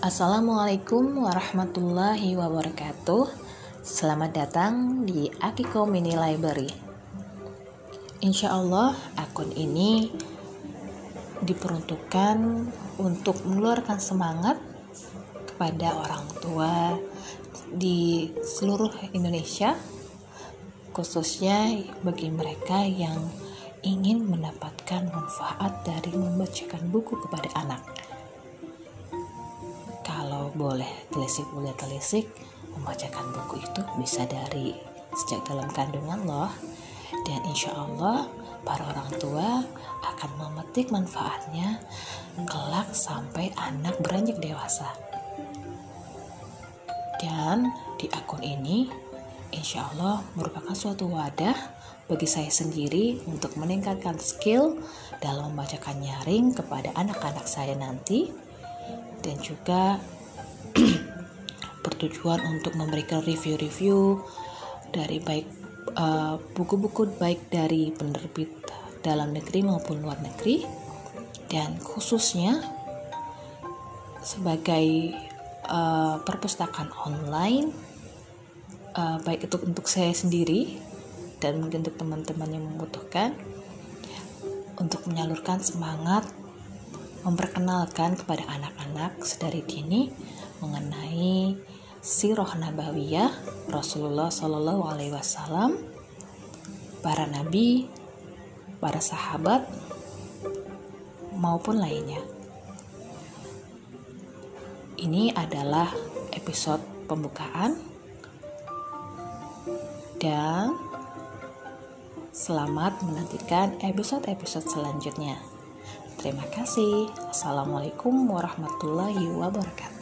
Assalamualaikum warahmatullahi wabarakatuh. Selamat datang di Akiko Mini Library. Insya Allah akun ini diperuntukkan untuk mengeluarkan semangat kepada orang tua di seluruh Indonesia, khususnya bagi mereka yang ingin mendapatkan manfaat dari membacakan buku kepada anak boleh telisik boleh telisik. Membacakan buku itu bisa dari sejak dalam kandungan loh. Dan insya Allah para orang tua akan memetik manfaatnya kelak sampai anak beranjak dewasa. Dan di akun ini insya Allah merupakan suatu wadah bagi saya sendiri untuk meningkatkan skill dalam membacakan nyaring kepada anak-anak saya nanti. Dan juga bertujuan untuk memberikan review-review dari baik uh, buku-buku uh, baik dari penerbit dalam negeri maupun luar negeri. Dan khususnya sebagai uh, perpustakaan online uh, baik itu untuk saya sendiri dan mungkin untuk teman-teman yang membutuhkan untuk menyalurkan semangat memperkenalkan kepada anak-anak sedari dini mengenai sirah nabawiyah Rasulullah Shallallahu Alaihi Wasallam, para nabi, para sahabat maupun lainnya. Ini adalah episode pembukaan dan selamat menantikan episode-episode selanjutnya. Terima kasih. Assalamualaikum warahmatullahi wabarakatuh.